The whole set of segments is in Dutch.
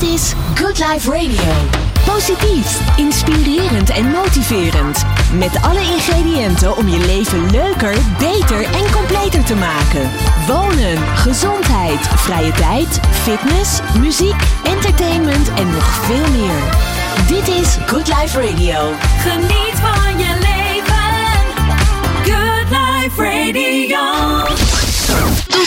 Dit is Good Life Radio. Positief, inspirerend en motiverend. Met alle ingrediënten om je leven leuker, beter en completer te maken. Wonen, gezondheid, vrije tijd, fitness, muziek, entertainment en nog veel meer. Dit is Good Life Radio. Geniet van je leven. Good Life Radio.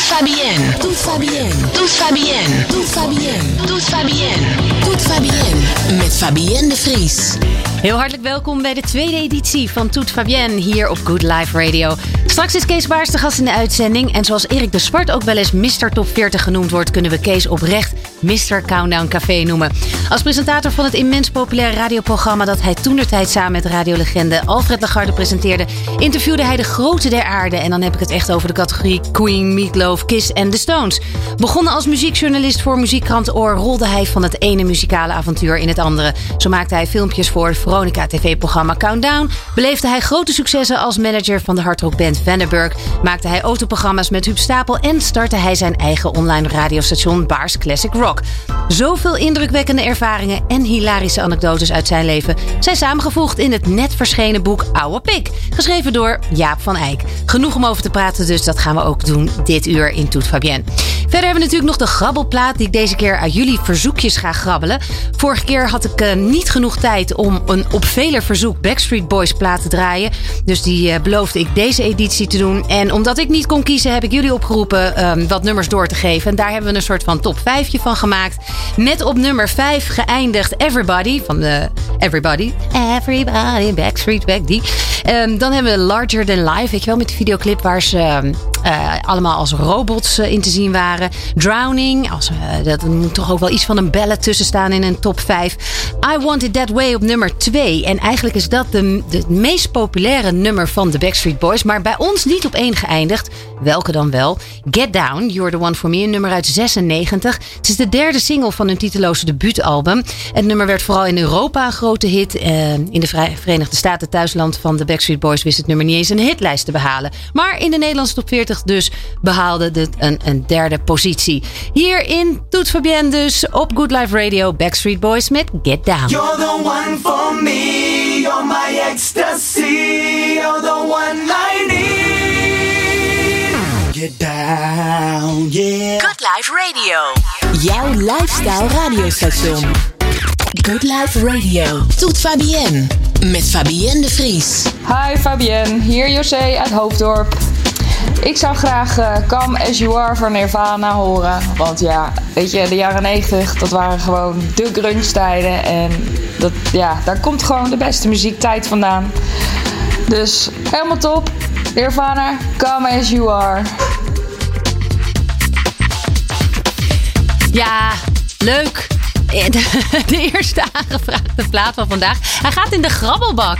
Bien. Tout va bien. Tout va bien. Tout va bien. Tout va bien. Tout va bien. Met Fabienne de Vries. Heel hartelijk welkom bij de tweede editie van Toet Fabienne hier op Good Life Radio. Straks is Kees Baars de gast in de uitzending. En zoals Erik de Zwart ook wel eens Mr. Top 40 genoemd wordt, kunnen we Kees oprecht Mr. Countdown Café noemen. Als presentator van het immens populaire radioprogramma dat hij toenertijd samen met radiolegende Alfred Lagarde presenteerde, interviewde hij de grote der aarde. En dan heb ik het echt over de categorie Queen, Meatloaf, Kiss en The Stones. Begonnen als muziekjournalist voor muziekkrant Oor, rolde hij van het ene muzikale avontuur in het andere. Zo maakte hij filmpjes voor het Veronica TV-programma Countdown. Beleefde hij grote successen als manager van de hardrockband Vandenberg. Maakte hij autoprogramma's met Huub Stapel en startte hij zijn eigen online radiostation Baars Classic Rock. Zoveel indrukwekkende ervaringen en hilarische anekdotes uit zijn leven zijn samengevoegd in het net verschenen boek Oude Pik, geschreven door Jaap van Eyck. Genoeg om over te praten, dus dat gaan we ook doen dit uur in Toet Fabienne. Verder hebben we natuurlijk nog de grabbelplaat die ik deze keer uit jullie verzoekjes ga grabbelen. Vorige keer had ik uh, niet genoeg tijd om een op vele verzoek Backstreet Boys plaat te draaien. Dus die uh, beloofde ik deze editie te doen. En omdat ik niet kon kiezen heb ik jullie opgeroepen um, wat nummers door te geven. En daar hebben we een soort van top 5 van gemaakt. Met op nummer 5 geëindigd Everybody van de Everybody. Everybody, Backstreet Back, die. Um, dan hebben we Larger Than Life, weet je wel, met de videoclip waar ze uh, allemaal als robots uh, in te zien waren. Drowning, als, uh, dat moet toch ook wel iets van een ballad tussen staan in een top 5. I Want It That Way op nummer 2. En eigenlijk is dat de, de meest populaire nummer van de Backstreet Boys. Maar bij ons niet op één geëindigd. Welke dan wel? Get Down, You're the One for Me, een nummer uit 96. Het is de derde single van hun titeloze debuutalbum. Het nummer werd vooral in Europa een grote hit. in de Verenigde Staten, thuisland van de Backstreet Boys, wist het nummer niet eens een hitlijst te behalen. Maar in de Nederlandse top 40 dus behaalde dit een, een derde positie. Hier in Toet Fabienne dus op Good Life Radio Backstreet Boys met Get Down. You're the one for me, you're my ecstasy, you're the one I need. Get down, yeah. Good Life Radio. Jouw lifestyle radiostation. Good Life Radio. Toet Fabienne. Met Fabienne de Vries. Hi Fabienne, hier José uit Hoofddorp. Ik zou graag uh, Come As You Are van Nirvana horen. Want ja, weet je, de jaren 90, dat waren gewoon de grunge tijden. En dat, ja, daar komt gewoon de beste muziektijd vandaan. Dus helemaal top. Nirvana, Come As You Are. Ja, leuk. De eerste aangevraagde plaat van vandaag. Hij gaat in de grabbelbak.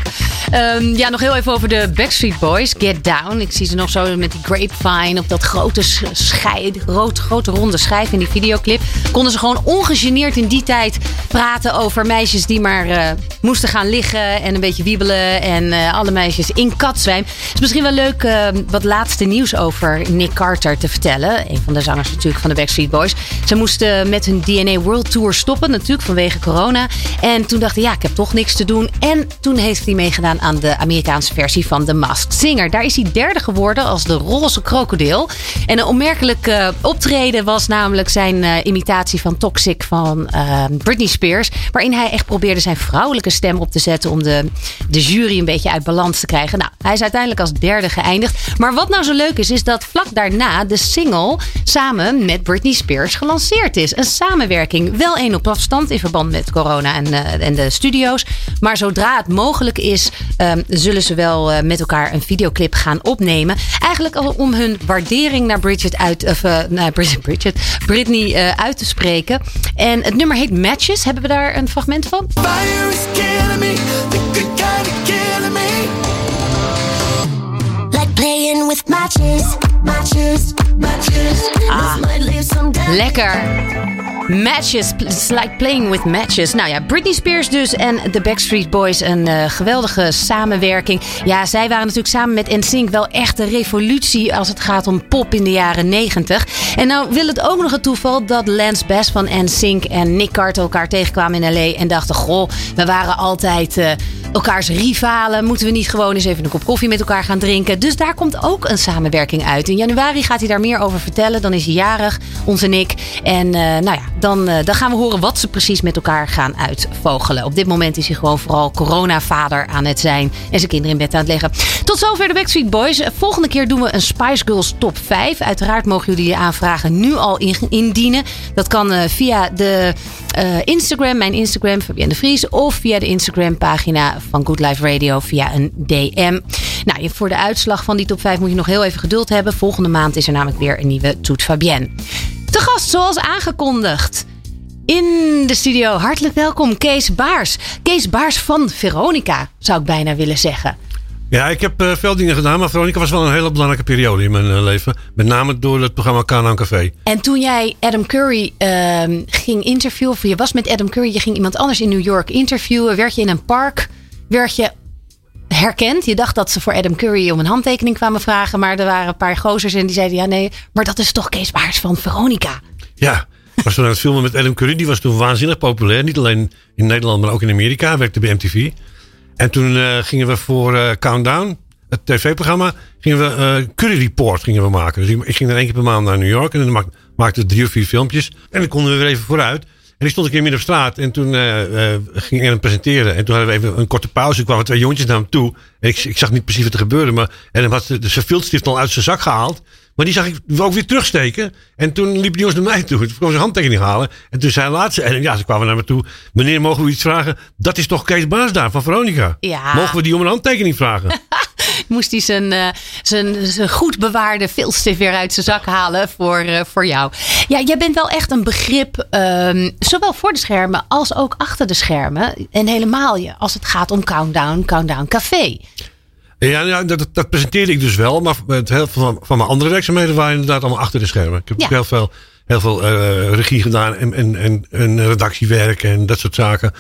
Um, ja, nog heel even over de Backstreet Boys. Get Down. Ik zie ze nog zo met die grapevine op dat grote, schij, grote, ronde schijf in die videoclip. Konden ze gewoon ongegeneerd in die tijd praten over meisjes die maar uh, moesten gaan liggen en een beetje wiebelen. En uh, alle meisjes in katzwijm. Het is misschien wel leuk uh, wat laatste nieuws over Nick Carter te vertellen. Een van de zangers natuurlijk van de Backstreet Boys. Ze moesten met hun DNA World Tour stoppen, natuurlijk vanwege corona. En toen dachten ja, ik heb toch niks te doen. En toen heeft hij meegedaan aan de Amerikaanse versie van The Masked Singer. Daar is hij derde geworden als de roze krokodil. En een opmerkelijk uh, optreden was namelijk zijn uh, imitatie van Toxic van uh, Britney Spears. Waarin hij echt probeerde zijn vrouwelijke stem op te zetten om de, de jury een beetje uit balans te krijgen. Nou, hij is uiteindelijk als derde geëindigd. Maar wat nou zo leuk is, is dat vlak daarna de single samen met Britney Spears gelanceerd is. Een samenwerking. Wel één op afstand in verband met corona en, en de studio's. Maar zodra het mogelijk is, um, zullen ze wel uh, met elkaar een videoclip gaan opnemen. Eigenlijk al om hun waardering naar Bridget uit, of, uh, naar Bridget, Britney uh, uit te spreken. En het nummer heet Matches. Hebben we daar een fragment van? Fire is killing me, the good kind of killing me. Like playing with matches, matches, matches. Ah, lekker. Matches, it's like playing with matches. Nou ja, Britney Spears dus en de Backstreet Boys. Een eh, geweldige samenwerking. Ja, zij waren natuurlijk samen met NSYNC wel echt een revolutie als het gaat om pop in de jaren 90. En nou wil het ook nog het toeval dat Lance Bass van NSYNC en Nick Carter elkaar tegenkwamen in L.A. en dachten, goh, we waren altijd... eh, elkaars rivalen. Moeten we niet gewoon eens even een kop koffie met elkaar gaan drinken? Dus daar komt ook een samenwerking uit. In januari gaat hij daar meer over vertellen. Dan is hij jarig, onze Nick. En eh, nou ja, dan, eh, dan gaan we horen wat ze precies met elkaar gaan uitvogelen. Op dit moment is hij gewoon vooral coronavader aan het zijn. En zijn kinderen in bed aan het leggen. Tot zover de Backstreet Boys. Eh, Volgende keer doen we een Spice Girls top 5. Uiteraard mogen jullie je aanvragen nu al in- indienen. Dat kan eh, via de Instagram, mijn Instagram, Fabienne de Vries. Of via de Instagram pagina van Good Life Radio via een DM. Nou, voor de uitslag van die top 5 moet je nog heel even geduld hebben. Volgende maand is er namelijk weer een nieuwe Toet Fabienne. Te gast zoals aangekondigd. In de studio, hartelijk welkom Kees Baars. Kees Baars van Veronica, zou ik bijna willen zeggen. Ja, ik heb eh, veel dingen gedaan, maar Veronica was wel een hele belangrijke periode in mijn eh, leven. Met name door het programma Canaan Café. En toen jij Adam Curry ehm, ging interviewen, of je was met Adam Curry, je ging iemand anders in New York interviewen, werd je in een park, werd je herkend. Je dacht dat ze voor Adam Curry om een handtekening kwamen vragen, maar er waren een paar gozers en die zeiden ja nee, maar dat is toch Kees Baars van Veronica. Ja, was toen aan het filmen met Adam Curry. Die was toen waanzinnig populair. Niet alleen in Nederland, maar ook in Amerika. Werkte bij MTV. En toen eh, gingen we voor eh, Countdown, het tv-programma, gingen we eh, Curry Report gingen we maken. Dus ik, ging dan één keer per maand naar New York en dan maak, maakte ik drie of vier filmpjes. En dan konden we weer even vooruit. En ik stond een keer midden op straat en toen eh, eh, ging ik hem presenteren. En toen hadden we even een korte pauze. Er kwamen twee jongetjes naar hem toe. En ik, ik zag niet precies wat er gebeurde. Maar, en dan had de, zijn viltstift al uit zijn zak gehaald. Maar die zag ik ook weer terugsteken. En toen liepen die jongens naar mij toe. Toen kwam ze handtekening halen. En toen zei laatste. En ja, ze kwamen naar me toe. Meneer, mogen we iets vragen? Dat is toch Kees Baas daar van Veronica? Ja. Mogen we die om een handtekening vragen? Moest hij zijn, eh, zijn, zijn goed bewaarde filstift weer uit zijn zak halen voor, eh, voor jou. Ja, jij bent wel echt een begrip, ehm, zowel voor de schermen als ook achter de schermen. En helemaal je, als het gaat om Countdown, Countdown Café. Ja, ja dat, dat presenteerde ik dus wel. Maar het heel veel van, van mijn andere werkzaamheden waren inderdaad allemaal achter de schermen. Ik heb Ja. heel veel, heel veel eh, regie gedaan en, en, en, en redactiewerk en dat soort zaken.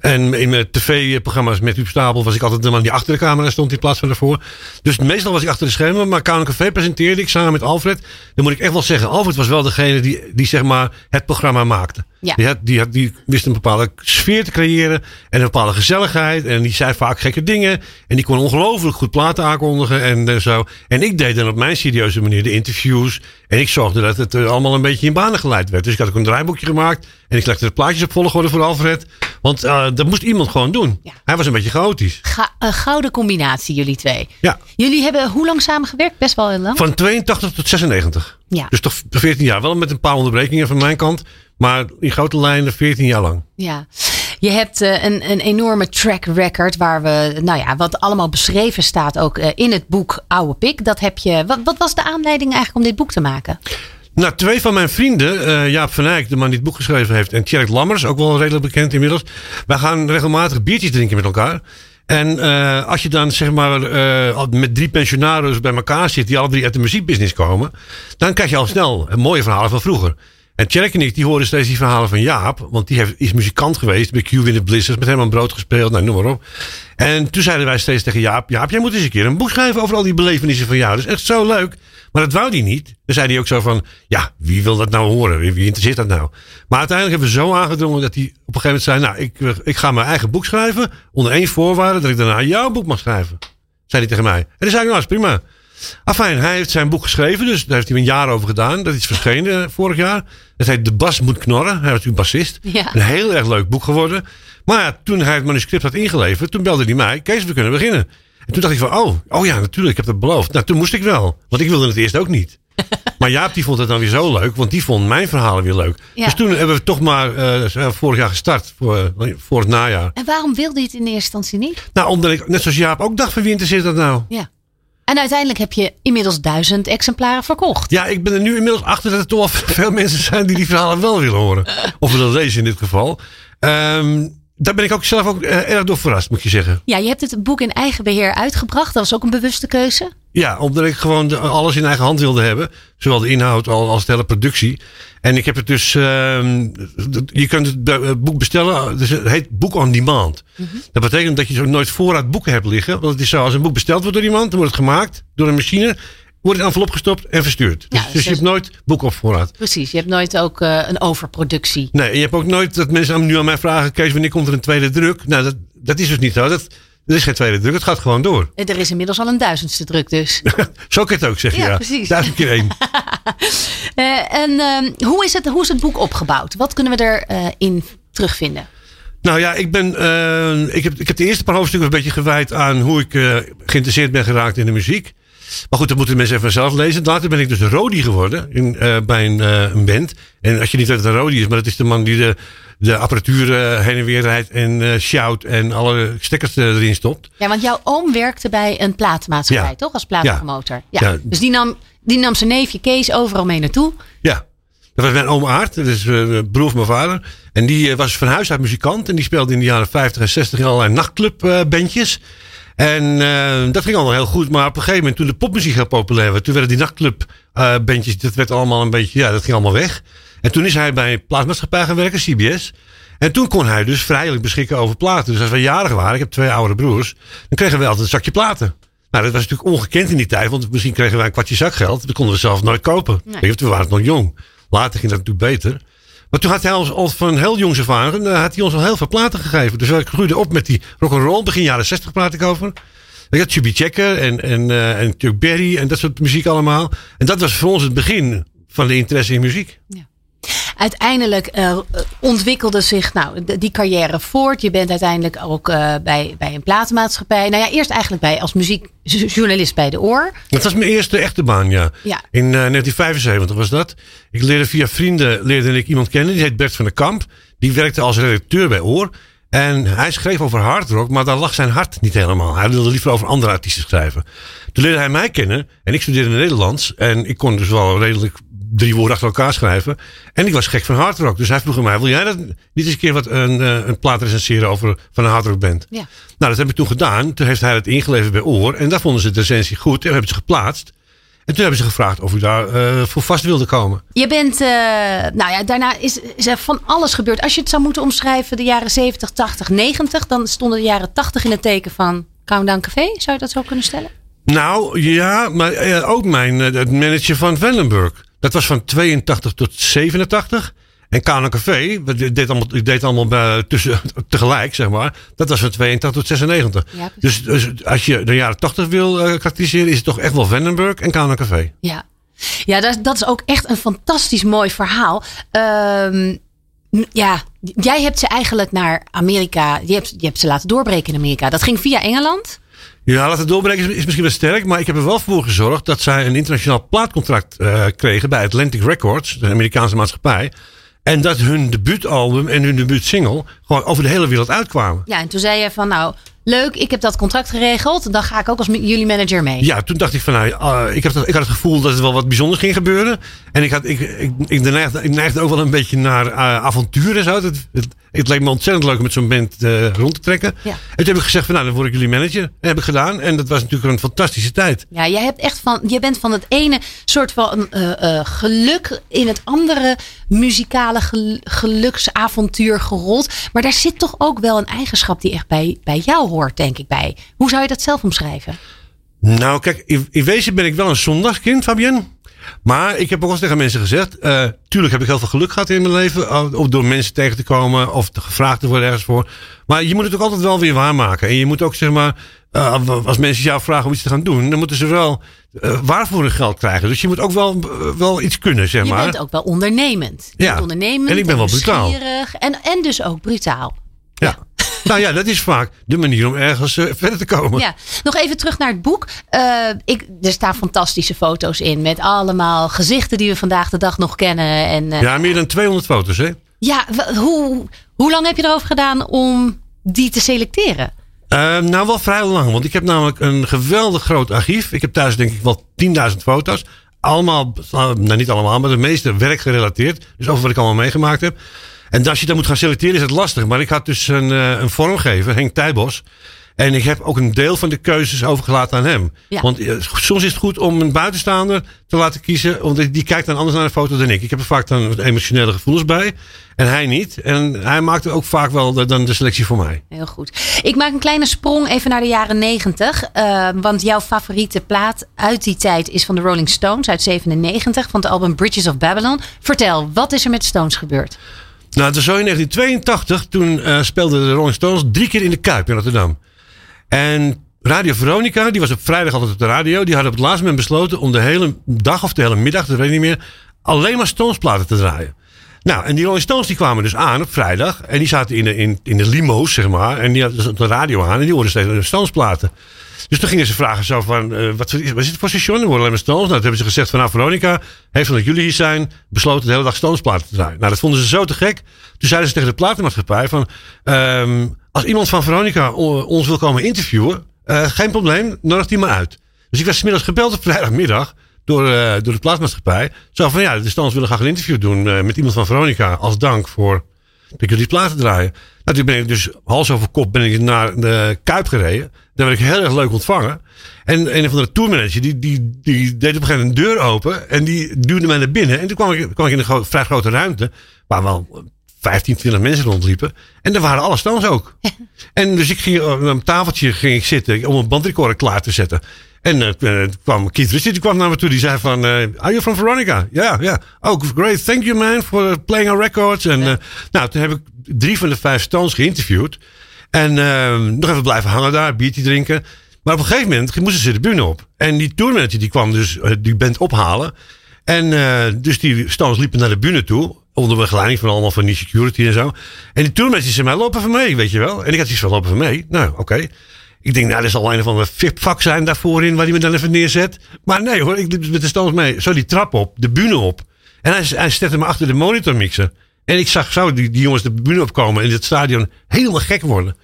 En in mijn tv-programma's met Huub Stapel was ik altijd de man die achter de camera stond in plaats van daarvoor. Dus meestal was ik achter de schermen. Maar Count Café presenteerde ik samen met Alfred. Dan moet ik echt wel zeggen, Alfred was wel degene die, die zeg maar het programma maakte. Ja. Die, had, die, had, die wist een bepaalde sfeer te creëren en een bepaalde gezelligheid. En die zei vaak gekke dingen. En die kon ongelooflijk goed platen aankondigen en eh, zo. En ik deed dan op mijn serieuze manier de interviews. En ik zorgde dat het eh, allemaal een beetje in banen geleid werd. Dus ik had ook een draaiboekje gemaakt. En ik legde de plaatjes op volgorde voor Alfred. Want eh, dat moest iemand gewoon doen. Ja. Hij was een beetje chaotisch. Ga, gouden combinatie, jullie twee. Ja, Jullie hebben hoe lang samengewerkt? Best wel heel lang. van 82 tot 96. Ja. Dus toch 14 jaar. Wel met een paar onderbrekingen van mijn kant. Maar in grote lijnen 14 jaar lang. Ja, je hebt eh, een, een enorme track record waar we, nou ja, wat allemaal beschreven staat ook eh, in het boek Oude Pik. Dat heb je. Wat, wat was de aanleiding eigenlijk om dit boek te maken? Nou, twee van mijn vrienden, eh, Jaap van Eyck, de man die het boek geschreven heeft, en Tjerk Lammers, ook wel redelijk bekend inmiddels. Wij gaan regelmatig biertjes drinken met elkaar. En als je dan zeg maar met drie pensionados bij elkaar zit, die alle drie uit de muziekbusiness komen, dan krijg je al snel een mooie verhalen van vroeger. En Tjerk en ik, die hoorden steeds die verhalen van Jaap. Want die heeft, is muzikant geweest bij Q in the Blizzards. Met Herman Brood gespeeld, nou noem maar op. En toen zeiden wij steeds tegen Jaap. Jaap, jij moet eens een keer een boek schrijven over al die belevenissen van jou. Dat is echt zo leuk. Maar dat wou hij niet. Dan zei hij ook zo van, ja, wie wil dat nou horen? Wie, interesseert dat nou? Maar uiteindelijk hebben we zo aangedrongen dat hij op een gegeven moment zei... nou, ik, ik ga mijn eigen boek schrijven. Onder één voorwaarde dat ik daarna jouw boek mag schrijven. Zei hij tegen mij. En dan zei ik, nou, is prima. Afijn, hij heeft zijn boek geschreven, dus daar heeft hij een jaar over gedaan. Dat is verschenen eh, vorig jaar. Dat heet De Bas moet knorren. Hij was natuurlijk bassist. Ja. Een heel erg leuk boek geworden. Maar ja, toen hij het manuscript had ingeleverd, toen belde hij mij. Kees, we kunnen beginnen. En toen dacht ik van, oh, oh ja, natuurlijk, ik heb dat beloofd. Nou, toen moest ik wel. Want ik wilde het eerst ook niet. Maar Jaap die vond het dan weer zo leuk, want die vond mijn verhalen weer leuk. Ja. Dus toen hebben we toch maar eh, vorig jaar gestart, voor, voor het najaar. En waarom wilde je het in eerste instantie niet? Nou, omdat ik, net zoals Jaap, ook dacht van wie interesseert dat nou? Ja. En uiteindelijk heb je inmiddels duizend exemplaren verkocht. Ja, ik ben er nu inmiddels achter dat er toch veel mensen zijn die die verhalen wel willen horen. Of willen lezen in dit geval. Ehm, daar ben ik ook zelf ook eh, erg door verrast, moet je zeggen. Ja, je hebt het boek in eigen beheer uitgebracht. Dat was ook een bewuste keuze. Ja, omdat ik gewoon alles in eigen hand wilde hebben. Zowel de inhoud al- als de hele productie. En ik heb het dus. ehm, je kunt het boek bestellen. Dus het heet Boek on Demand. Dat betekent dat je zo nooit voorraad boeken hebt liggen. Want het is zo: als een boek besteld wordt door iemand, dan wordt het gemaakt door een machine. Wordt in een envelop gestopt en verstuurd. Dus, Ja, dus dus je hebt nooit boeken op voorraad. Precies, je hebt nooit ook eh, een overproductie. Nee, en je hebt ook nooit dat mensen nu aan mij vragen: Kees, wanneer komt er een tweede druk? Nou, dat, dat is dus niet zo. Dat, er is geen tweede druk. Het gaat gewoon door. En Er is inmiddels al een duizendste druk dus. Zo kan je het ook zeggen. Ja, Ja, precies. Duizend keer één. Eh, en ehm, hoe, is het, hoe is het boek opgebouwd? Wat kunnen we erin in terugvinden? Nou ja, ik, ben, eh, ik, heb, ik heb de eerste paar hoofdstukken een beetje gewijd aan hoe ik eh, geïnteresseerd ben geraakt in de muziek. Maar goed, dat moeten mensen even zelf lezen. Later ben ik dus Rodi geworden in, eh, bij een, eh, een band. En als je niet weet een Rodi is, maar dat is de man die de, de apparatuur eh, heen en weer rijdt en shout en alle stekkers erin stopt. Ja, want jouw oom werkte bij een platenmaatschappij, Ja. toch? Als platenpromotor. Ja. Ja. Dus die nam, die nam zijn neefje Kees overal mee naartoe. Ja. Dat was mijn oom Aart, dat is broer van mijn vader. En die was van huis uit muzikant. En die speelde in de jaren 50 en 60 in allerlei nachtclubbandjes. En eh, dat ging allemaal heel goed. Maar op een gegeven moment, toen de popmuziek heel populair werd, toen werden die nachtclubbandjes, dat werd allemaal een beetje, ja, dat ging allemaal weg. En toen is hij bij een plaatsmaatschappij gaan werken, CBS. En toen kon hij dus vrijelijk beschikken over platen. Dus als wij jarig waren, ik heb twee oudere broers, dan kregen we altijd een zakje platen. Nou, dat was natuurlijk ongekend in die tijd, want misschien kregen wij een kwartje zakgeld. Dat konden we zelf nooit kopen. Nee. We waren nog jong. Later ging dat natuurlijk beter. Maar toen had hij ons al van heel jongs af aan, eh, had hij ons al heel veel platen gegeven. Dus ik groeide op met die rock'n'roll, begin jaren 60 praat ik over. Ik had Chubby Checker en, en, eh, en Chuck Berry en dat soort muziek allemaal. En dat was voor ons het begin van de interesse in muziek. Uiteindelijk eh, ontwikkelde zich nou, die carrière voort. Je bent uiteindelijk ook eh, bij, bij een platenmaatschappij. Nou ja, eerst eigenlijk bij, als muziekjournalist bij de Oor. Dat was mijn eerste echte baan, ja. Ja. In eh, 1975 was dat. Ik leerde via vrienden leerde ik iemand kennen. Die heet Bert van der Kamp. Die werkte als redacteur bij Oor. En hij schreef over hardrock, maar daar lag zijn hart niet helemaal. Hij wilde liever over andere artiesten schrijven. Toen leerde hij mij kennen. En ik studeerde Nederlands. En ik kon dus wel redelijk drie woorden achter elkaar schrijven. En ik was gek van hardrock. Dus hij vroeg mij, wil jij dat niet eens een keer wat een, eh, een plaat recenseren over van een hardrockband? Ja. Nou, dat heb ik toen gedaan. Toen heeft hij het ingeleverd bij Oor. En daar vonden ze de recensie goed. En hebben ze geplaatst. En toen hebben ze gevraagd of ik daar eh, voor vast wilde komen. Je bent, eh, nou ja, daarna is, is er van alles gebeurd. Als je het zou moeten omschrijven, de jaren 70, 80, 90, dan stonden de jaren 80 in het teken van Countdown Café. Zou je dat zo kunnen stellen? Nou, ja, maar ook mijn het manager van Vellenburg. Dat was van 82 tot 87. En wat ik deed allemaal, ik deed allemaal bij, tussen, tegelijk, zeg maar. Dat was van 82 tot 96. Ja, precies. dus, dus als je de jaren 80 wil eh, karakteriseren, is het toch echt wel Vandenberg en Café. Ja, ja dat, dat is ook echt een fantastisch mooi verhaal. Ehm, ja, jij hebt ze eigenlijk naar Amerika, je hebt, je hebt ze laten doorbreken in Amerika. Dat ging via Engeland. Ja, laten doorbreken is, is misschien wel sterk. Maar ik heb er wel voor gezorgd dat zij een internationaal plaatcontract eh, kregen bij Atlantic Records, de Amerikaanse maatschappij. En dat hun debuutalbum en hun debuutsingle gewoon over de hele wereld uitkwamen. Ja, en toen zei je van nou, leuk, ik heb dat contract geregeld. Dan ga ik ook als jullie manager mee. Ja, toen dacht ik van nou, eh, ik, had, het- ik had het gevoel dat er wel wat bijzonders ging gebeuren. En ik, had, ik, ik, ik, neigde, ik neigde ook wel een beetje naar eh, avontuur en zo. Het, het, het leek me ontzettend leuk om met zo'n band eh, rond te trekken. Ja. En toen heb ik gezegd van nou, dan word ik jullie manager. En dat heb ik gedaan. En dat was natuurlijk een fantastische tijd. Ja, jij hebt echt van, je bent van het ene soort van eh, geluk in het andere muzikale gel- geluksavontuur gerold. Maar daar zit toch ook wel een eigenschap die echt bij, bij jou hoort, denk ik bij. Hoe zou je dat zelf omschrijven? Nou, kijk, in, in wezen ben ik wel een zondagskind, Fabienne. Maar ik heb ook eens tegen mensen gezegd. eh, tuurlijk heb ik heel veel geluk gehad in mijn leven. Of door mensen tegen te komen. Of te gevraagd te worden ergens voor. Maar je moet het ook altijd wel weer waarmaken. En je moet ook zeg maar. eh, als mensen jou vragen om iets te gaan doen. Dan moeten ze wel eh, waarvoor hun geld krijgen. Dus je moet ook wel, wel iets kunnen, zeg Je maar. bent ook wel ondernemend. Je Ja. ondernemend En ik ben wel brutaal. En, en dus ook brutaal. Ja. Nou ja, dat is vaak de manier om ergens eh, verder te komen. Ja, nog even terug naar het boek. Eh, ik, er staan fantastische foto's in met allemaal gezichten die we vandaag de dag nog kennen. En, eh, Ja, meer dan 200 foto's, hè? Ja, hoe, hoe lang heb je erover gedaan om die te selecteren? Eh, nou, wel vrij lang. Want ik heb namelijk een geweldig groot archief. Ik heb thuis denk ik wel 10.000 foto's. Allemaal, nou niet allemaal, maar de meeste werkgerelateerd. Dus over wat ik allemaal meegemaakt heb. En als je dan moet gaan selecteren is het lastig. Maar ik had dus een, eh, een vormgever, Henk Tijbos. En ik heb ook een deel van de keuzes overgelaten aan hem. Ja. Want eh, soms is het goed om een buitenstaander te laten kiezen. Want die- kijkt dan anders naar de foto dan ik. Ik heb er vaak dan emotionele gevoelens bij. En hij niet. En hij maakte ook vaak wel de, dan de selectie voor mij. Heel goed. Ik maak een kleine sprong even naar de jaren 90. eh, want jouw favoriete plaat uit die tijd is van de Rolling Stones uit 97. Van het album Bridges of Babylon. Vertel, wat is er met Stones gebeurd? Nou, het was zo in 1982. Toen eh, speelden de Rolling Stones drie keer in de Kuip in Rotterdam. En Radio Veronica, die was op vrijdag altijd op de radio. Die hadden op het laatste moment besloten om de hele dag of de hele middag, dat weet ik niet meer, alleen maar Stones-platen te draaien. Nou, en die Rolling Stones die kwamen dus aan op vrijdag. En die zaten in de, in, in de limo's, zeg maar. En die hadden dus de radio aan. En die hoorden steeds de Stones-platen. Dus toen gingen ze vragen zo van, eh, wat, is- is het voor station? We horen alleen maar Stones. Nou, toen hebben ze gezegd van, nou Veronica heeft omdat jullie hier zijn, besloten de hele dag Stones-platen te draaien. Nou, dat vonden ze zo te gek. Toen zeiden ze tegen de platenmaatschappij van, ehm, als iemand van Veronica ons wil komen interviewen, eh, geen probleem, nodig die maar uit. Dus ik werd 's middags gebeld op vrijdagmiddag door, eh, door de plaatsmaatschappij. Zo van, ja, de Stones willen graag een interview doen met iemand van Veronica als dank voor dat jullie platen draaien. Nou, toen ben ik dus hals over kop ben ik naar de Kuip gereden. Daar werd ik heel erg leuk ontvangen. En een van de tourmanager, die, die, die deed op een gegeven moment een deur open. En die duwde mij naar binnen. En toen kwam ik, kwam ik in een gro- vrij grote ruimte. Waar wel 15, 20 mensen rondliepen. En daar waren alle Stones ook. En dus ik ging eh, aan een tafeltje ging ik zitten om een bandrecorder klaar te zetten. En eh, toen kwam Keith Richards, die kwam naar me toe. Die zei van, eh, are you from Veronica? Ja, ja. Oh, great. Thank you man for playing our records. En eh, nou, toen heb ik drie van de vijf Stones geïnterviewd. En eh, nog even blijven hangen daar, biertje drinken. Maar op een gegeven moment moesten ze de bühne op. En die tourmanager die kwam dus eh, die band ophalen. En eh, dus die Stones liepen naar de bühne toe. Onder begeleiding van allemaal van die security en zo. En die tourmanager zei mij, lopen even mee, weet je wel. En ik had iets van, lopen even mee. Nou, oké. Ik denk, nou, er zal een of andere VIP-vak zijn daarvoor in, waar hij me dan even neerzet. Maar nee hoor, ik liep met de Stones mee. Zo die trap op, de bühne op. En hij, hij zette me achter de monitormixer. En ik zag zo die, die jongens de bühne opkomen en in het stadion helemaal gek worden.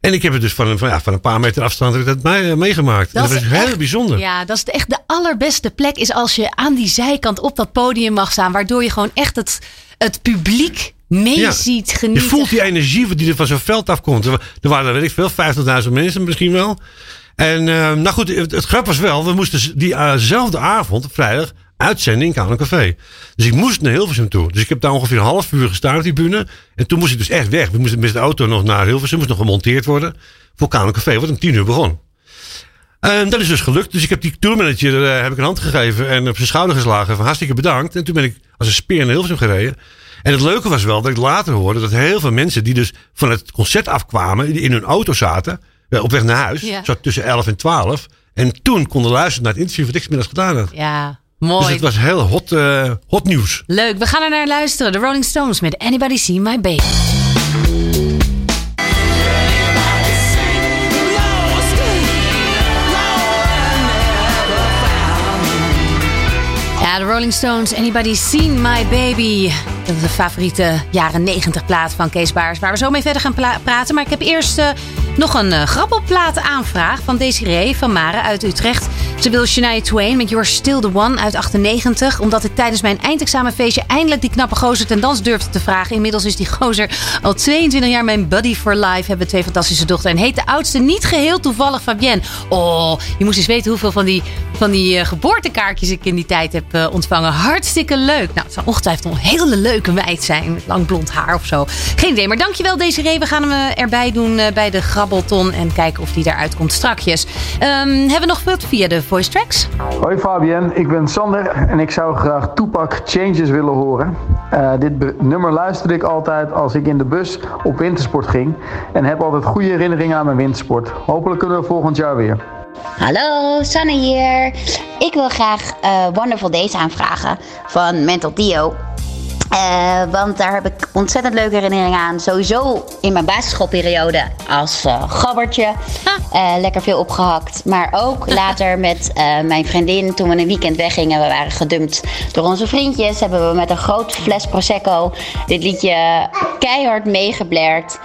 En ik heb het dus van, een- van, ja, van een paar meter afstand heb ik dat mee, meegemaakt. Dat, Dat is heel echt- bijzonder. Ja, dat is echt de allerbeste plek. Is als je aan die zijkant op dat podium mag staan. Waardoor je gewoon echt het, het publiek mee Ja. ziet Je genieten. voelt die energie die er van zo'n veld afkomt. Er er waren, weet ik veel, 50.000 mensen misschien wel. En eh, nou goed, het, het grap was wel, we moesten diezelfde avond, op vrijdag, uitzenden in Kano Café. Dus ik moest naar Hilversum toe. Dus ik heb daar ongeveer een half uur gestaan op die bühne. En toen moest ik dus echt weg. We moesten met de auto nog naar Hilversum, moest nog gemonteerd worden. Voor Kano Café, wat om tien uur begon. En dat is dus gelukt. Dus ik heb die tourmanager eh, heb ik een hand gegeven en op zijn schouder geslagen. Van hartstikke bedankt. En toen ben ik als een speer naar Hilversum gereden. En het leuke was wel dat ik later hoorde dat heel veel mensen die dus van het concert afkwamen, die in hun auto zaten, eh, op weg naar huis, Ja. zo tussen 11 en 12. En toen konden luisteren naar het interview wat ik middags gedaan had. Ja, Dus mooi. het was heel hot, eh, hot nieuws. Leuk, we gaan er naar luisteren. De Rolling Stones met Anybody See My Baby. Ja, de Rolling Stones, Anybody Seen My Baby. Dat is de favoriete jaren 90 plaat van Kees Baars. Waar we zo mee verder gaan praten. Maar ik heb eerst eh, nog een uh, grappelplaat aanvraag van Desiree van Mare uit Utrecht. Ze wil Shania Twain met You're Still the One uit 98. Omdat ik tijdens mijn eindexamenfeestje eindelijk die knappe gozer ten dans durfde te vragen. Inmiddels is die gozer al 22 jaar mijn buddy for life. Hebben twee fantastische dochters. En heet de oudste niet geheel toevallig Fabienne. Oh, je moest eens weten hoeveel van die, van die eh, geboortekaartjes ik in die tijd heb eh, ontvangen. Hartstikke leuk. Nou, het zal ongetwijfeld een hele leuke meid zijn. Lang blond haar of zo. Geen idee. Maar dankjewel Desiree. We gaan hem eh, erbij doen bij de grabbelton. En kijken of die eruit komt strakjes. Ehm, hebben we nog wat via de voice tracks? Hoi Fabienne, ik ben Sander en ik zou graag Tupac Changes willen horen. Eh, dit nummer luisterde ik altijd als ik in de bus op wintersport ging. En heb altijd goede herinneringen aan mijn wintersport. Hopelijk kunnen we volgend jaar weer. Hallo, Sanne hier. Ik wil graag eh, Wonderful Days aanvragen van Mental Dio. Eh, want daar heb ik ontzettend leuke herinneringen aan. Sowieso in mijn basisschoolperiode als eh, gabbertje. Eh, lekker veel opgehakt. Maar ook later met mijn vriendin toen we een weekend weggingen. We waren gedumpt door onze vriendjes. Hebben we met een groot fles Prosecco dit liedje keihard meegeblerd.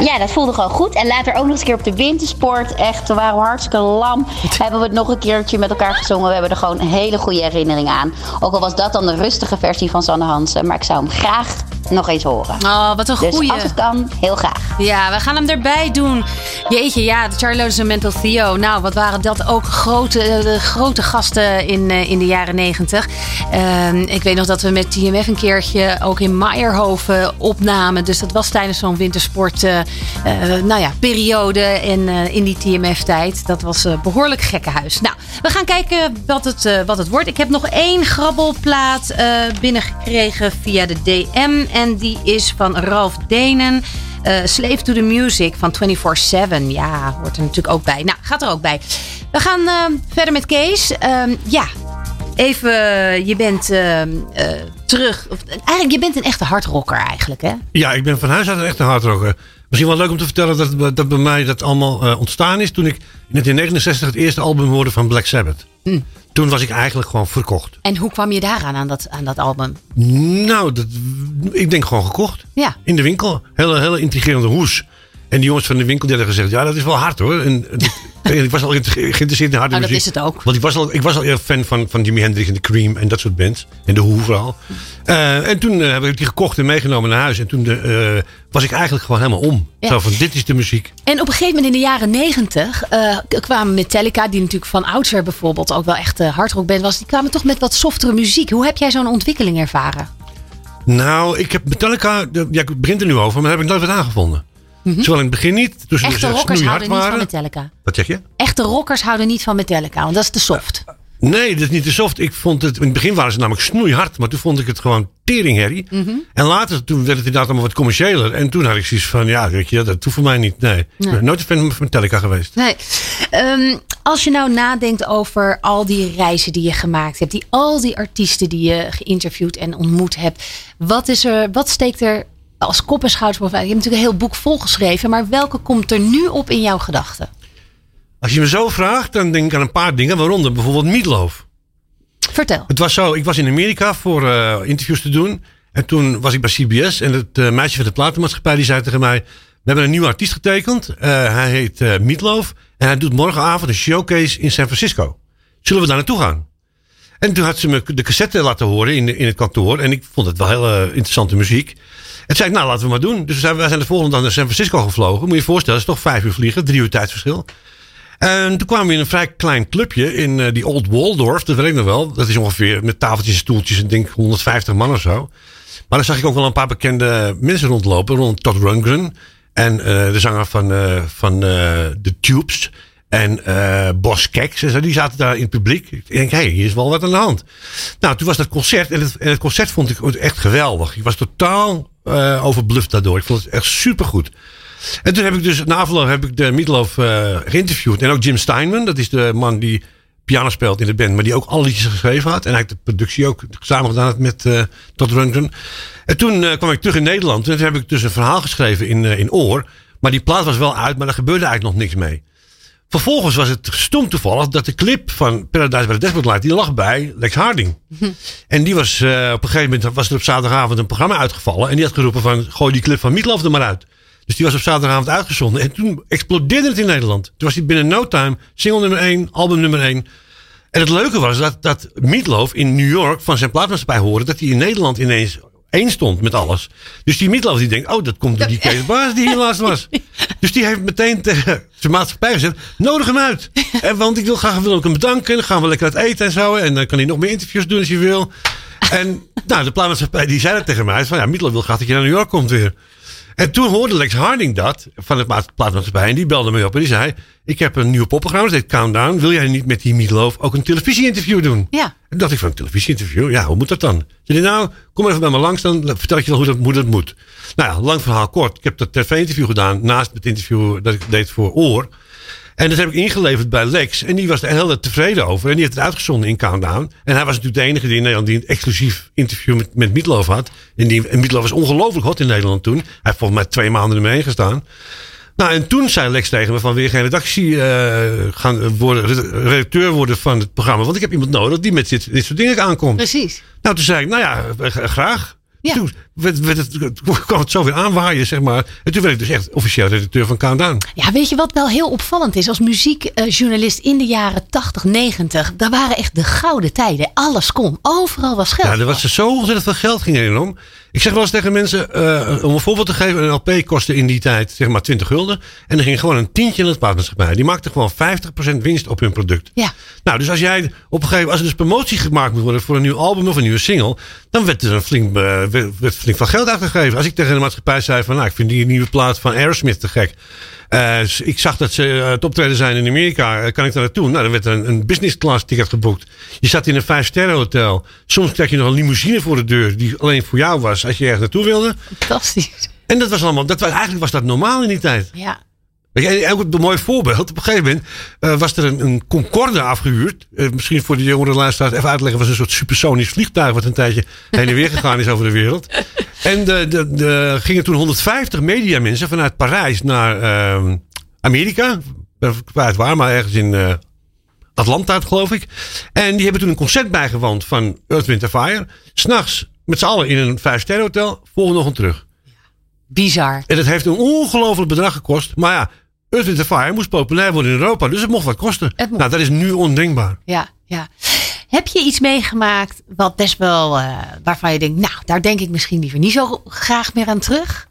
Ja, dat voelde gewoon goed. En later ook nog eens een keer op de wintersport. Echt, we waren hartstikke lam. Hebben we het nog een keertje met elkaar gezongen. We hebben er gewoon een hele goede herinnering aan. Ook al was dat dan de rustige versie van Sanne Hansen. Maar ik zou hem graag nog eens horen. Oh, wat een Dus goeie. als het kan, heel graag. Ja, we gaan hem erbij doen. Jeetje, ja, de en Mental Theo. Nou, wat waren dat ook grote, eh, de grote gasten in, eh, in de jaren negentig. Ehm, ik weet nog dat we met TMF een keertje ook in Meijerhoven opnamen. Dus dat was tijdens zo'n wintersport, eh, eh, nou ja, periode. En eh, in die TMF-tijd, dat was eh, behoorlijk gekkenhuis. Nou, we gaan kijken wat het, eh, wat het wordt. Ik heb nog één grabbelplaat eh, binnengekregen via de DM. En die is van Ralf Denen. Eh, Slave to the Music van 24-7. Ja, hoort er natuurlijk ook bij. Nou, gaat er ook bij. We gaan eh, verder met Kees. Ehm, ja, even, je bent ehm, eh, terug. Of, eigenlijk, je bent een echte hardrocker eigenlijk, hè? Ja, ik ben van huis uit een echte hardrocker. Misschien wel leuk om te vertellen dat, dat bij mij dat allemaal eh, ontstaan is toen ik in 1969 het eerste album hoorde van Black Sabbath. Toen was ik eigenlijk gewoon verkocht. En hoe kwam je daaraan, aan dat, aan dat album? Nou, dat, ik denk gewoon gekocht. Ja. In de winkel. Hele, hele intrigerende hoes. En die jongens van de winkel die hadden gezegd, ja, dat is wel hard hoor. En, en ik was al ge- geïnteresseerd in harde dat muziek. is het ook. Want ik was al, ik was al eerder fan van, van Jimi Hendrix en de Cream en dat soort bands. En de Who vooral. Eh, en toen eh, heb ik die gekocht en meegenomen naar huis. En toen eh, was ik eigenlijk gewoon helemaal om. Ja. Zo van, dit is de muziek. En op een gegeven moment in de jaren negentig k- kwamen Metallica, die natuurlijk van oudsher bijvoorbeeld ook wel echt uh, hardrockband was, die kwamen toch met wat softere muziek. Hoe heb jij zo'n ontwikkeling ervaren? Nou, ik heb Metallica, de- ja, ik begin er nu over, maar daar heb ik nooit wat aangevonden. Zowel in het begin niet, toen ze Echte dus rockers snoeihard houden niet van waren. Metallica. Wat zeg je? Echte rockers houden niet van Metallica, want dat is te soft. Nee, dat is niet te soft. Ik vond het, in het begin waren ze namelijk snoeihard, maar toen vond ik het gewoon teringherrie. Mhm. En later, toen werd het inderdaad allemaal wat commerciëler. En toen had ik zoiets van, ja, weet je, dat hoeft voor mij niet. Nee, ik ben nooit een fan van Metallica geweest. Nee. Ehm, als je nou nadenkt over al die reizen die je gemaakt hebt, die, al die artiesten die je geïnterviewd en ontmoet hebt, wat, is er, wat steekt er als kop en schouders boven? Je hebt natuurlijk een heel boek volgeschreven, maar welke komt er nu op in jouw gedachten? Als je me zo vraagt, dan denk ik aan een paar dingen, waaronder bijvoorbeeld Meatloaf. Vertel. Het was zo, ik was in Amerika voor eh, interviews te doen. En toen was ik bij CBS en het eh, meisje van de platenmaatschappij die zei tegen mij... We hebben een nieuwe artiest getekend. Eh, hij heet eh Meatloaf. En hij doet morgenavond een showcase in San Francisco. Zullen we daar naartoe gaan? En toen had ze me de cassette laten horen in, in het kantoor. En ik vond het wel hele interessante muziek. En zei ik, nou laten we maar doen. Dus we zijn, wij zijn de volgende dag naar San Francisco gevlogen. Moet je je voorstellen, het is toch vijf uur vliegen. Drie uur tijdsverschil. En toen kwamen we in een vrij klein clubje in eh, die Old Waldorf. Dat weet ik nog wel. Dat is ongeveer met tafeltjes en stoeltjes. Ik denk 150 man of zo. Maar dan zag ik ook wel een paar bekende mensen rondlopen. Rond Todd Rundgren. En eh, de zanger van, eh, van eh, The Tubes. En eh Bos Keks. En die zaten daar in het publiek. Ik denk, hé, hey, hier is wel wat aan de hand. Nou, toen was dat concert. En het, en het concert vond ik echt geweldig. Ik was totaal eh overbluft daardoor. Ik vond het echt supergoed. En toen heb ik dus, na afloop heb ik de Meatloaf eh geïnterviewd. En ook Jim Steinman, dat is de man die piano speelt in de band, maar die ook alle liedjes geschreven had. En hij de productie ook samen gedaan had met eh Todd Rundgren. En toen kwam ik terug in Nederland. En toen heb ik dus een verhaal geschreven in, in Oor. Maar die plaat was wel uit, maar daar gebeurde eigenlijk nog niks mee. Vervolgens was het stom toevallig dat de clip van Paradise by the Dashboard Light, die lag bij Lex Harding. En die was eh, op een gegeven moment, was er op zaterdagavond een programma uitgevallen. En die had geroepen van, gooi die clip van Meatloaf er maar uit. Dus die was op zaterdagavond uitgezonden. En toen explodeerde het in Nederland. Toen was hij binnen no time single nummer 1, album nummer 1. En het leuke was dat, dat Meatloaf in New York van zijn plaatmaatschappij hoorde dat hij in Nederland ineens één stond met alles. Dus die Meatloaf die denkt, oh dat komt door die Kees Baas die hier laatst was. Dus die heeft meteen tegen zijn maatschappij gezegd, nodig hem uit. En, want ik wil graag wil ik hem bedanken. Dan gaan we lekker uit eten en zo. En dan kan hij nog meer interviews doen als hij wil. En nou, de plaatmaatschappij die zei dat tegen mij. Van ja, Meatloaf wil graag dat je naar New York komt weer. En toen hoorde Lex Harding dat van het maat- plaatmaatschappij. En die belde me op en die zei... Ik heb een nieuw popprogramma, dat heet Countdown. Wil jij niet met die Meatloaf ook een televisieinterview doen? Ja. En dacht ik van een televisieinterview? Ja, hoe moet dat dan? Zei hij, nou, kom even bij me langs, dan vertel ik je wel hoe dat, hoe dat moet. Nou ja, lang verhaal kort. Ik heb dat tv-interview gedaan naast het interview dat ik deed voor Oor. En dat heb ik ingeleverd bij Lex. En die was er heel tevreden over. En die heeft het uitgezonden in Countdown. En hij was natuurlijk de enige die in Nederland die een exclusief interview met, met Meatloaf had. En, die, en was ongelooflijk hot in Nederland toen. Hij heeft volgens mij twee maanden ermee gestaan. Nou, en toen zei Lex tegen me van weer geen redactie eh, gaan worden, redacteur worden van het programma. Want ik heb iemand nodig die met dit, dit soort dingen aankomt. Precies. Nou, toen zei ik, nou ja, eh, graag. Ja. Toen werd, werd het, kwam het zo weer aanwaaien, zeg maar. En toen werd ik dus echt officieel redacteur van Countdown. Ja, weet je wat wel heel opvallend is? Als muziekjournalist in de jaren 80, 90, daar waren echt de gouden tijden. Alles kon. Overal was geld. Ja, er was er zo ontzettend veel geld ging erin om. Ik zeg wel eens tegen mensen, eh, om een voorbeeld te geven, een LP kostte in die tijd zeg maar 20 gulden. En er ging gewoon een tientje in het plaatmaatschappij. Die maakte gewoon 50% winst op hun product. Ja. Nou, dus als jij op een gegeven moment, als er dus promotie gemaakt moet worden voor een nieuw album of een nieuwe single, dan werd er een flink, eh, werd, werd flink van geld uitgegeven. Als ik tegen de maatschappij zei van, nou, ik vind die nieuwe plaat van Aerosmith te gek. Eh, ik zag dat ze eh, het optreden zijn in Amerika. Eh, kan ik daar naartoe? Nou, dan werd er een, een business class ticket geboekt. Je zat in een vijf sterren hotel. Soms kreeg je nog een limousine voor de deur die alleen voor jou was als je ergens naartoe wilde. Fantastisch. En dat was allemaal, dat was, eigenlijk was dat normaal in die tijd. Ja. Je, ook een mooi voorbeeld. Op een gegeven moment eh, was er een, een Concorde afgehuurd. Eh, misschien voor de jongere luisteraars even uitleggen. was een soort supersonisch vliegtuig. wat een tijdje heen en weer gegaan is over de wereld. En de, de, de, gingen toen 150 mediamensen vanuit Parijs naar ehm, Amerika. Ik ben kwijt waar, maar ergens in eh, Atlanta, geloof ik. En die hebben toen een concert bijgewoond van Earth, Wind Fire. S'nachts met z'n allen in een vijf-sterren hotel. Volgende ochtend terug. Bizar. En dat heeft een ongelooflijk bedrag gekost. Maar ja, Earth, Wind Fire moest populair worden in Europa. Dus het mocht wat kosten. Mocht. Nou, dat is nu ondenkbaar. Ja, ja. Heb je iets meegemaakt wat best wel, eh, waarvan je denkt, nou, daar denk ik misschien liever niet zo graag meer aan terug?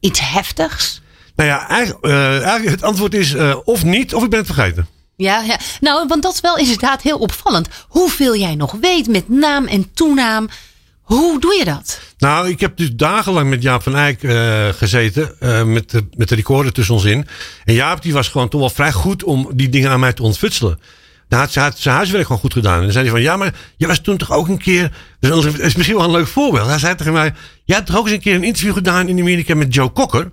Iets heftigs? Nou ja, eigenlijk, eh, eigenlijk het antwoord is eh, of niet, of ik ben het vergeten. Ja, ja, nou, want dat is wel inderdaad heel opvallend. Hoeveel jij nog weet met naam en toenaam. Hoe doe je dat? Nou, ik heb dus dagenlang met Jaap van Eyck eh, gezeten. eh, met, de, met de recorder tussen ons in. En Jaap die was gewoon toch wel vrij goed om die dingen aan mij te ontfutselen. Hij had, had zijn huiswerk gewoon goed gedaan. En dan zei hij van, ja, maar je was toen toch ook een keer... Dat is- is misschien wel een leuk voorbeeld. Hij zei tegen mij, jij hebt toch ook eens een keer een interview gedaan in Amerika met Joe Cocker?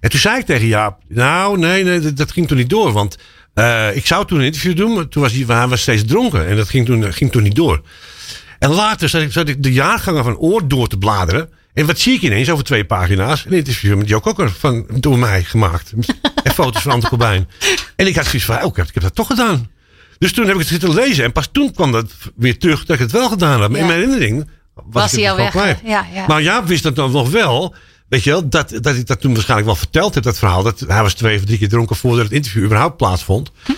En toen zei ik tegen Jaap, nou, nee, nee dat, dat ging toen niet door. Want eh, ik zou toen een interview doen, maar toen was hij, hij was steeds dronken. En dat ging toen, ging toen niet door. En later zat ik, zat ik de jaargangen van Oor door te bladeren. En wat zie ik ineens over twee pagina's? Een interview met Cocker van, door mij gemaakt. En foto's van Ante Corbijn. En ik had zoiets van, oh, ik heb, heb dat toch gedaan. Dus toen heb ik het zitten lezen. En pas toen kwam dat weer terug dat ik het wel gedaan had. Maar in Ja. mijn herinnering was, hij al weg, kwijt. ja, ja. Maar Jaap wist dat dan nog wel. Weet je wel, dat, dat ik dat toen waarschijnlijk wel verteld heb, dat verhaal. Dat hij was twee of drie keer dronken voordat het interview überhaupt plaatsvond. Hm.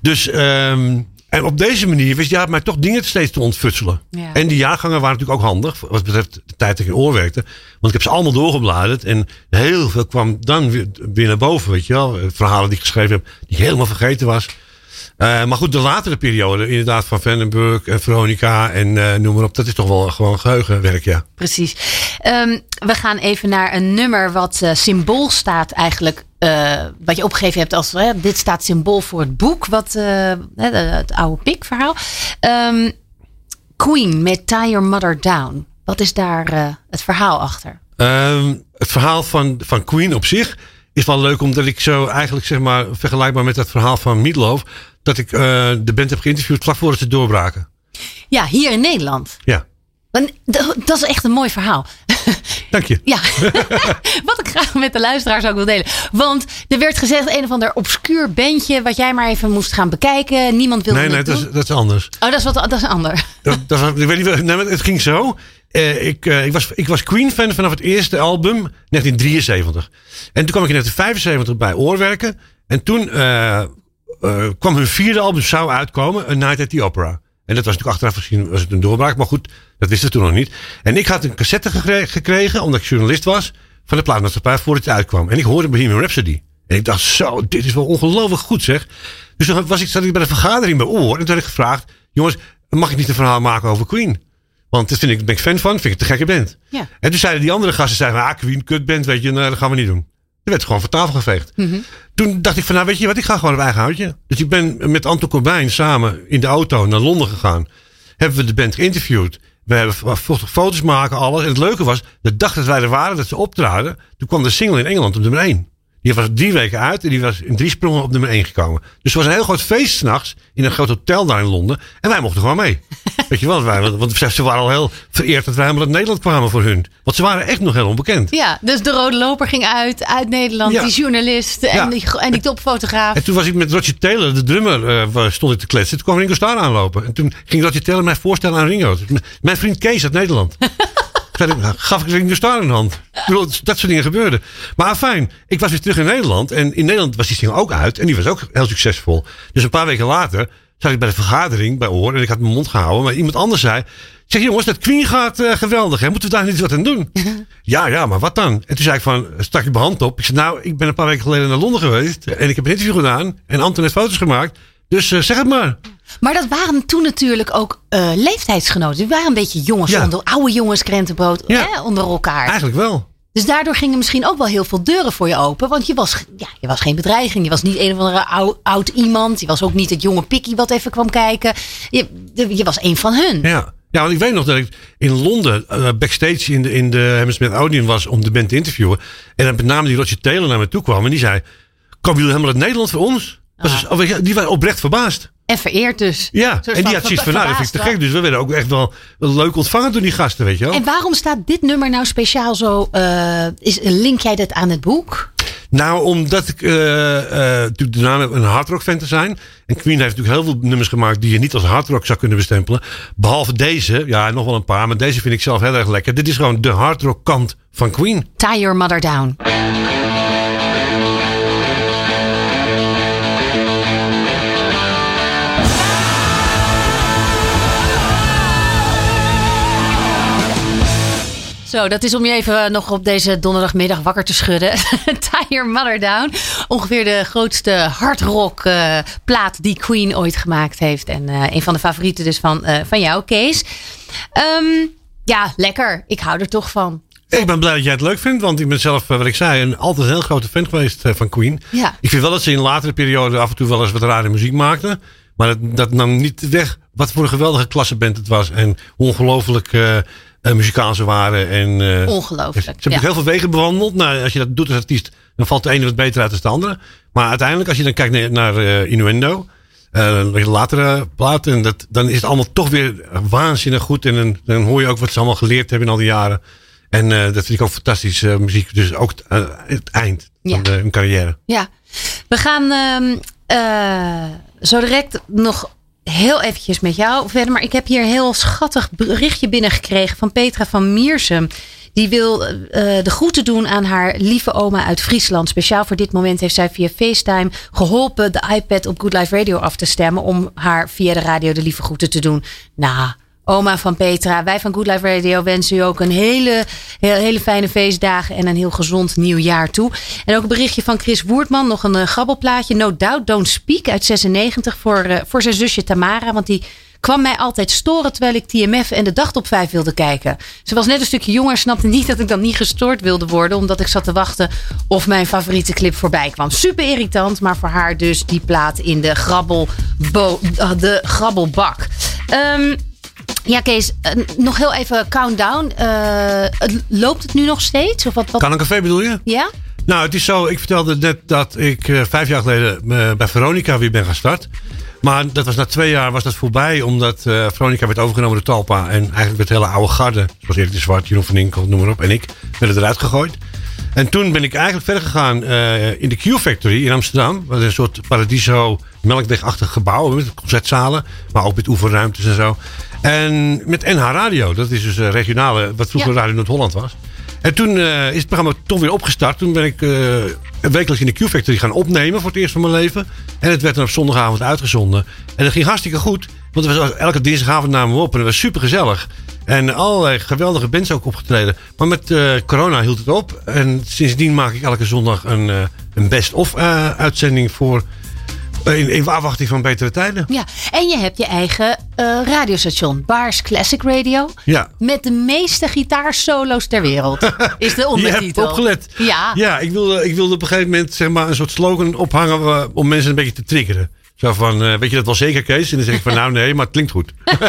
Dus, ehm, en op deze manier wist Jaap mij toch dingen steeds te ontfutselen. Ja. En die jaargangen waren natuurlijk ook handig, wat betreft de tijd dat ik in oor werkte. Want ik heb ze allemaal doorgebladerd en heel veel kwam dan weer, weer naar boven, weet je wel. Verhalen die ik geschreven heb, die ik helemaal vergeten was. Eh, maar goed, de latere periode, inderdaad, van Vandenberg en Veronica en eh, noem maar op, dat is toch wel gewoon geheugenwerk, ja. Precies. Ehm, we gaan even naar een nummer wat eh, symbool staat eigenlijk. wat je opgegeven hebt als dit staat symbool voor het boek. Wat, het oude pik verhaal. Ehm, Queen met Tie Your Mother Down. Wat is daar het verhaal achter? Ehm, het verhaal van, van Queen op zich is wel leuk, omdat ik zo eigenlijk zeg maar vergelijkbaar met het verhaal van Meatloaf, dat ik eh, de band heb geïnterviewd vlak voordat ze doorbraken. Ja, hier in Nederland. Ja, Dat is echt een mooi verhaal. dank je. Ja, wat ik graag met de luisteraars ook wil delen. Want er werd gezegd een of ander obscuur bandje... wat jij maar even moest gaan bekijken. Niemand wilde Nee, nee, dat is, dat is anders. Oh, dat is, wat, dat is ander. Dat, dat ik weet niet, nee, het ging zo. Eh, ik, eh, ik, was, ik was Queen-fan vanaf het eerste album, 1973. En toen kwam ik in 1975 bij Oorwerken. En toen eh, kwam hun vierde album, zou uitkomen, A Night at the Opera. En dat was natuurlijk achteraf gezien was het een doorbraak. Maar goed, dat wisten ze toen nog niet. En ik had een cassette gekregen, omdat ik journalist was, van de plaatmaatschappij voordat het uitkwam. En ik hoorde Bohemian Rhapsody. En ik dacht, zo, dit is wel ongelooflijk goed zeg. Dus toen was ik, zat ik bij de vergadering bij Oor. En toen had ik gevraagd, jongens, mag ik niet een verhaal maken over Queen? Want dat vind ik, ben ik fan van, vind ik het te gekke band. Ja. En toen zeiden die andere gasten, zeiden, ah, Queen, kut band, weet je, nou, dat gaan we niet doen. Er werd gewoon van tafel geveegd. Toen dacht ik van, nou weet je wat, ik ga gewoon op eigen houtje. Dus ik ben met Anton Corbijn samen in de auto naar Londen gegaan. Hebben we de band geïnterviewd. We hebben foto's maken, alles. En het leuke was, de dag dat wij er waren, dat ze optraden, toen kwam de single in Engeland op nummer 1. Die was drie weken uit en die was in drie sprongen op nummer 1 gekomen. Dus het was een heel groot feest s'nachts in een groot hotel daar in Londen. En wij mochten gewoon mee. Weet je wel, wij, want ze waren al heel vereerd dat wij helemaal uit Nederland kwamen voor hun. Want ze waren echt nog heel onbekend. Ja, dus de rode loper ging uit, uit Nederland. Ja. Die journalist en, Ja. die, en die topfotograaf. En toen was ik met Roger Taylor, de drummer, eh, stond ik te kletsen. Toen kwam Ringo Starr aanlopen. En toen ging Roger Taylor mij voorstellen aan Ringo. Mijn vriend Kees uit Nederland. ik, gaf ik Ringo Starr een hand. Ik bedoel, dat soort dingen gebeurden. Maar fijn, ik was weer terug in Nederland. En in Nederland was die single ook uit. En die was ook heel succesvol. Dus een paar weken later zat ik bij de vergadering bij Oor. En ik had mijn mond gehouden. Maar iemand anders zei... Zeg jongens, dat Queen gaat eh, geweldig. Hè? Moeten we daar niet wat aan doen? ja, ja, maar wat dan? En toen zei ik van, stak je mijn hand op. Ik zei, nou, ik ben een paar weken geleden naar Londen geweest. En ik heb een interview gedaan. En Anton heeft foto's gemaakt. Dus eh, zeg het maar. Maar dat waren toen natuurlijk ook eh, leeftijdsgenoten. Die waren een beetje jongens Ja. onder oude jongens krentenbrood Ja. hè, onder elkaar. Eigenlijk wel. Dus daardoor gingen misschien ook wel heel veel deuren voor je open. Want je was, ja, je was geen bedreiging. Je was niet een of andere oud, oud iemand. Je was ook niet het jonge pikkie wat even kwam kijken. Je, je was een van hun. Ja. Ja, want ik weet nog dat ik in Londen eh, backstage in de, in de Hammersmith Odeon was om de band te interviewen. En dan met name die Roger Taylor naar me toe kwam en die zei: Komen jullie helemaal uit Nederland voor ons? Was dus- oh, weet je, die waren oprecht verbaasd. En vereerd dus. Ja, en die had zoiets van: Nou, dat vind ik te gek. Dus we werden ook echt wel, wel leuk ontvangen door die gasten, weet je wel. En waarom staat dit nummer nou speciaal zo? eh, is, link jij dat aan het boek? Nou, omdat ik eh, eh, natuurlijk de naam heb een hardrock fan te zijn. En Queen heeft natuurlijk heel veel nummers gemaakt die je niet als hardrock zou kunnen bestempelen. Behalve deze, ja, nog wel een paar, maar deze vind ik zelf heel erg lekker. Dit is gewoon de hardrock kant van Queen. Tie Your Mother Down. Zo, dat is om je even eh, nog op deze donderdagmiddag wakker te schudden. Tie Your Mother Down. Ongeveer de grootste hardrock eh, plaat die Queen ooit gemaakt heeft. En eh, een van de favorieten dus van, van jou, Kees. Ehm, ja, lekker. Ik hou er toch van. Ik ben blij dat jij het leuk vindt, want ik ben zelf, wat ik zei, een, altijd een heel grote fan geweest van Queen. Ja. Ik vind wel dat ze in latere perioden af en toe wel eens wat rare muziek maakten. Maar dat, dat nam niet weg wat voor een geweldige klasseband het was. En ongelooflijk eh, eh, muzikaal ze waren. En, eh, Ongelooflijk, Ze hebben ja. heel veel wegen bewandeld. Nou, als je dat doet als artiest, dan valt de ene wat beter uit dan de andere. Maar uiteindelijk, als je dan kijkt naar, naar eh, Innuendo, de latere platen, en dat, dan is het allemaal toch weer waanzinnig goed. En dan, dan hoor je ook wat ze allemaal geleerd hebben in al die jaren. En dat vind ik ook fantastische muziek. Dus ook het, eind Ja. van de, hun carrière. Ja, we gaan ehm, eh, zo direct nog heel eventjes met jou verder. Maar ik heb hier een heel schattig berichtje binnengekregen van Petra van Miersum. Die wil eh, de groeten doen aan haar lieve oma uit Friesland. Speciaal voor dit moment heeft zij via FaceTime geholpen de iPad op Good Life Radio af te stemmen. Om haar via de radio de lieve groeten te doen. Nou, oma van Petra, wij van Good Life Radio wensen u ook een hele, hele fijne feestdagen en een heel gezond nieuw jaar toe. En ook een berichtje van Chris Woertman, nog een eh, grabbelplaatje. No Doubt Don't Speak uit 96 voor, eh, voor zijn zusje Tamara. Want die kwam mij altijd storen terwijl ik TMF en de dag op 5 wilde kijken. Ze was net een stukje jonger, snapte niet dat ik dan niet gestoord wilde worden. Omdat ik zat te wachten of mijn favoriete clip voorbij kwam. Super irritant, maar voor haar dus die plaat in de, grabbel de grabbelbak. Ehm ja, Kees, eh, nog heel even countdown. Eh, het- loopt het nu nog steeds? Of wat, wat? Kan een café bedoel je? Ja? Nou, het is zo. Ik vertelde net dat ik eh, vijf jaar geleden bij Veronica weer ben gestart. Maar dat was na twee jaar was dat voorbij. Omdat Veronica werd overgenomen door Talpa. En eigenlijk werd de hele oude garde. Zoals Erik de Zwart, Jeroen van Inkel, noem maar op. En ik werden eruit gegooid. En toen ben ik eigenlijk verder gegaan in de Q-Factory in Amsterdam. Dat is een soort paradiso melkwegachtig gebouw. Met concertzalen. Maar ook met oefenruimtes en zo. En met NH Radio. Dat is dus eh, regionale, wat vroeger Ja. Radio Noord-Holland was. En toen eh, is het programma toch weer opgestart. Toen ben ik eh, wekelijks in de Q-Factory gaan opnemen voor het eerst van mijn leven. En het werd dan op zondagavond uitgezonden. En dat ging hartstikke goed. Want het was elke dinsdagavond namen we op en het was super gezellig. En allerlei geweldige bands ook opgetreden. Maar met corona hield het op. En sindsdien maak ik elke zondag een, een best-of uitzending voor... in, in afwachting van betere tijden. Ja. En je hebt je eigen eh, radiostation, Bars Classic Radio. Ja. Met de meeste gitaarsolo's ter wereld. Is de Je ondertitel. hebt opgelet. Ja. Ja, ik wilde, ik wilde op een gegeven moment zeg maar, een soort slogan ophangen eh, om mensen een beetje te triggeren. Zo van, eh, weet je dat wel zeker, Kees? En dan zeg ik van, nou nee, maar het klinkt goed.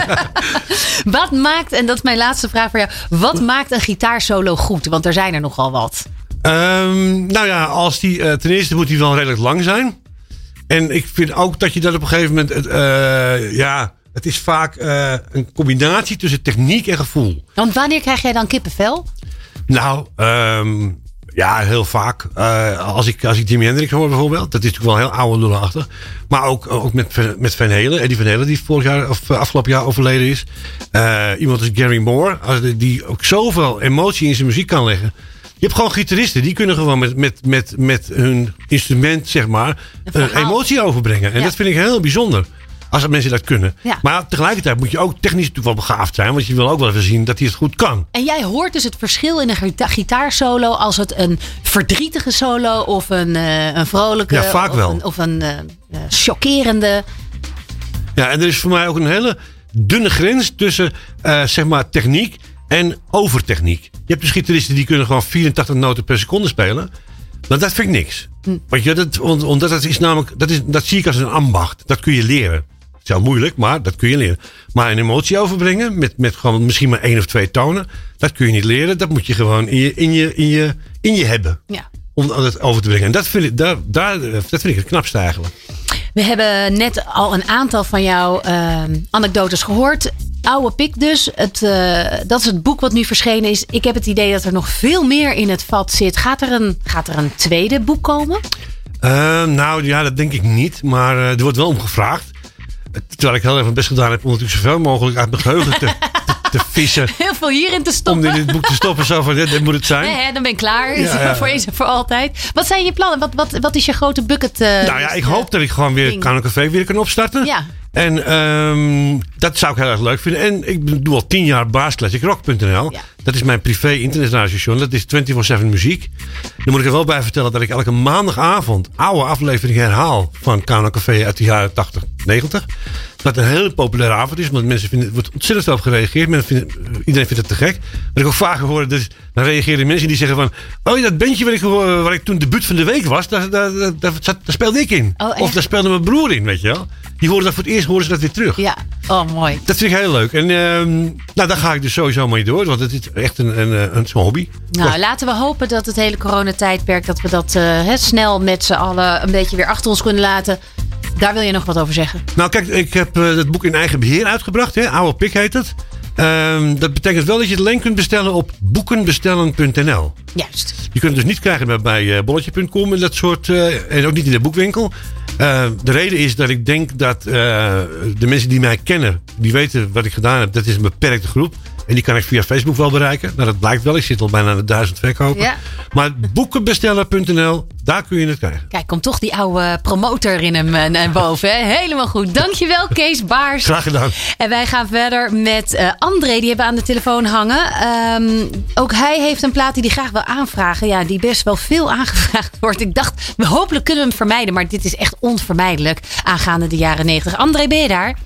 Wat maakt, en dat is mijn laatste vraag voor jou. Wat maakt een gitaarsolo goed? Want er zijn er nogal wat. Ehm, nou ja, als die, ten eerste moet die wel redelijk lang zijn. En ik vind ook dat je dat op een gegeven moment, het, eh, ja, het is vaak eh, een combinatie tussen techniek en gevoel. Want wanneer krijg jij dan kippenvel? Nou, ehm, Ja, heel vaak. Eh, als, ik, als ik Jimi Hendrix hoor bijvoorbeeld. Dat is natuurlijk wel heel oude lullenachtig. Maar ook, ook met, Van- met Van Halen. Eddie Van Halen die vorig jaar of afgelopen jaar overleden is. Iemand als Gary Moore. Die ook zoveel emotie in zijn muziek kan leggen. Je hebt gewoon gitaristen. Die kunnen gewoon met, met, met, met hun instrument zeg maar een verhaal. emotie overbrengen. En Ja. dat vind ik heel bijzonder. Als dat mensen dat kunnen. Ja. Maar tegelijkertijd moet je ook technisch natuurlijk wel begaafd zijn. Want je wil ook wel even zien dat hij het goed kan. En jij hoort dus het verschil in een gita- gitaarsolo als het een verdrietige solo of een, eh, een vrolijke Ja, vaak of wel. een, of een eh, eh, chockerende. Ja, en er is voor mij ook een hele dunne grens tussen eh, zeg maar techniek en overtechniek. Je hebt dus gitaristen die kunnen gewoon 84 noten per seconde spelen. Maar dat vind ik niks. Want je, dat, omdat dat is namelijk, dat, is, dat zie ik als een ambacht. Dat kun je leren. Het is heel moeilijk, maar dat kun je leren. Maar een emotie overbrengen met, met gewoon misschien maar één of twee tonen, dat kun je niet leren. Dat moet je gewoon in je, in je, in je, in je hebben. Ja. Om dat over te brengen. En dat vind ik, daar, daar, dat vind ik het knapste eigenlijk. We hebben net al een aantal van jouw eh, anekdotes gehoord. Oude Pik dus. Het, eh, dat is het boek wat nu verschenen is. Ik heb het idee dat er nog veel meer in het vat zit. Gaat er een, gaat er een tweede boek komen? Eh, nou ja, dat denk ik niet. Maar eh, er wordt wel om gevraagd. Terwijl ik heel even mijn best gedaan heb om natuurlijk zoveel mogelijk uit mijn geheugen te, te, te vissen. Heel veel hierin te Om stoppen. in dit boek te stoppen. Zo van, dit, dit moet het zijn. Hè, dan ben ik klaar. Ja, ja. voor eens en voor altijd. Wat zijn je plannen? Wat, wat, wat is je grote bucket? eh, nou ja, ik hoop dat ik gewoon weer. Kano Café weer kan opstarten. Ja. En ehm, dat zou ik heel erg leuk vinden. En ik doe al tien jaar baasclassicrock.nl. Ja. Dat is mijn privé internetstation. Dat is 24-7 muziek. Dan moet ik er wel bij vertellen dat ik elke maandagavond oude afleveringen herhaal van Kano Café uit de jaren 80, 90. Dat een hele populaire avond is, want mensen vinden, er wordt ontzettend veel op gereageerd. Mensen vinden, iedereen vindt het te gek. Wat ik ook vaker hoor, dus, dan reageren mensen die zeggen van... Oh, ja, dat bandje waar ik, gehoor- waar ik toen debuut van de week was, daar, daar, daar, speelde ik in. Oh, of daar speelde mijn broer in, weet je wel. Die horen dat voor het eerst horen ze dat weer terug. Ja, oh mooi. Dat vind ik heel leuk. En ehm, nou, daar ga ik dus sowieso mee door. Want het is echt een, een, een, een hobby. Nou, laten we hopen dat het hele coronatijdperk... dat we dat eh, hè, snel met z'n allen een beetje weer achter ons kunnen laten. Daar wil je nog wat over zeggen? Nou, kijk, ik heb eh, het boek in eigen beheer uitgebracht. Hè? Oude Pik heet het. Ehm, dat betekent wel dat je het alleen kunt bestellen op boekenbestellen.nl. Juist. Je kunt het dus niet krijgen bij, bij eh, bolletje.com en dat soort. eh, en ook niet in de boekwinkel. Eh, de reden is dat ik denk dat eh, de mensen die mij kennen, die weten wat ik gedaan heb, dat is een beperkte groep. En die kan ik via Facebook wel bereiken. Nou, dat blijkt wel. Ik zit al bijna aan de duizend verkopen. Ja. Maar boekenbestellen.nl, daar kun je het krijgen. Kijk, komt toch die oude promotor in hem eh, naar boven. Hè? Helemaal goed. Dankjewel, Kees Baars. Graag gedaan. En wij gaan verder met eh, André, die hebben we aan de telefoon hangen. Ehm, ook hij heeft een plaat die hij graag wil aanvragen. Ja, die best wel veel aangevraagd wordt. Ik dacht, we hopelijk kunnen we hem vermijden. Maar dit is echt onvermijdelijk aangaande de jaren 90. André, ben je daar?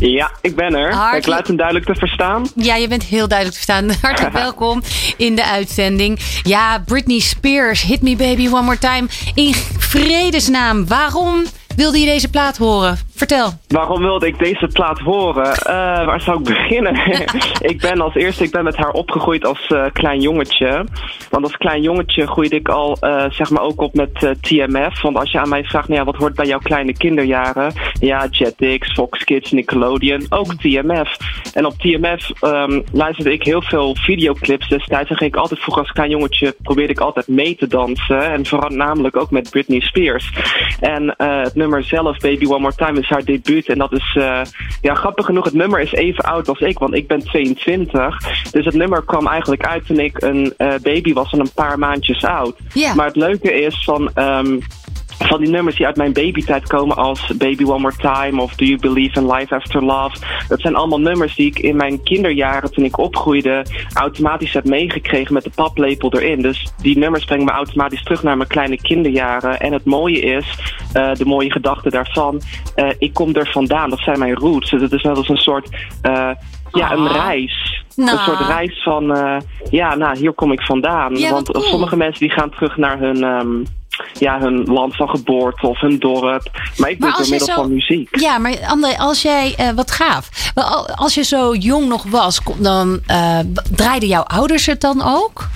Ja, ik ben er. Hartelijk- Ik laat hem duidelijk te verstaan. Ja, je bent heel duidelijk te verstaan. Hartelijk welkom in de uitzending. Ja, Britney Spears, Hit Me Baby One More Time. In vredesnaam, waarom wilde je deze plaat horen? Vertel. Waarom wilde ik deze plaat horen? Eh, waar zou ik beginnen? ik ben als eerste ik ben met haar opgegroeid als eh, klein jongetje. Want als klein jongetje groeide ik al eh, zeg maar ook op met TMF. Want als je aan mij vraagt, nou ja, wat hoort bij jouw kleine kinderjaren? Ja, Jetix, Fox Kids, Nickelodeon, ook TMF. En op TMF ehm, luisterde ik heel veel videoclips destijds. En ging ik altijd vroeger als klein jongetje, probeerde ik altijd mee te dansen. En vooral namelijk ook met Britney Spears. En het nummer zelf, Baby One More Time, is haar debuut. En dat is, eh, ja, grappig genoeg, het nummer is even oud als ik, want ik ben 22. Dus het nummer kwam eigenlijk uit toen ik een eh, baby was en een paar maandjes oud. Ja. Maar het leuke is van. ehm, van die nummers die uit mijn babytijd komen als Baby One More Time of Do You Believe in Life After Love. Dat zijn allemaal nummers die ik in mijn kinderjaren toen ik opgroeide automatisch heb meegekregen met de paplepel erin. Dus die nummers brengen me automatisch terug naar mijn kleine kinderjaren. En het mooie is, eh, de mooie gedachte daarvan, eh, ik kom er vandaan. Dat zijn mijn roots. Dus het is net als een soort, eh, ja, een Ah. reis. Nou. Een soort reis van, ja, nou, hier kom ik vandaan. Ja, Want cool. sommige mensen die gaan terug naar hun, ehm, ja, hun land van geboorte of hun dorp. Maar ik doe het door middel zo- van muziek. Ja, maar André, als jij, eh, wat gaaf. Als je zo jong nog was, dan eh, draaiden jouw ouders het dan ook?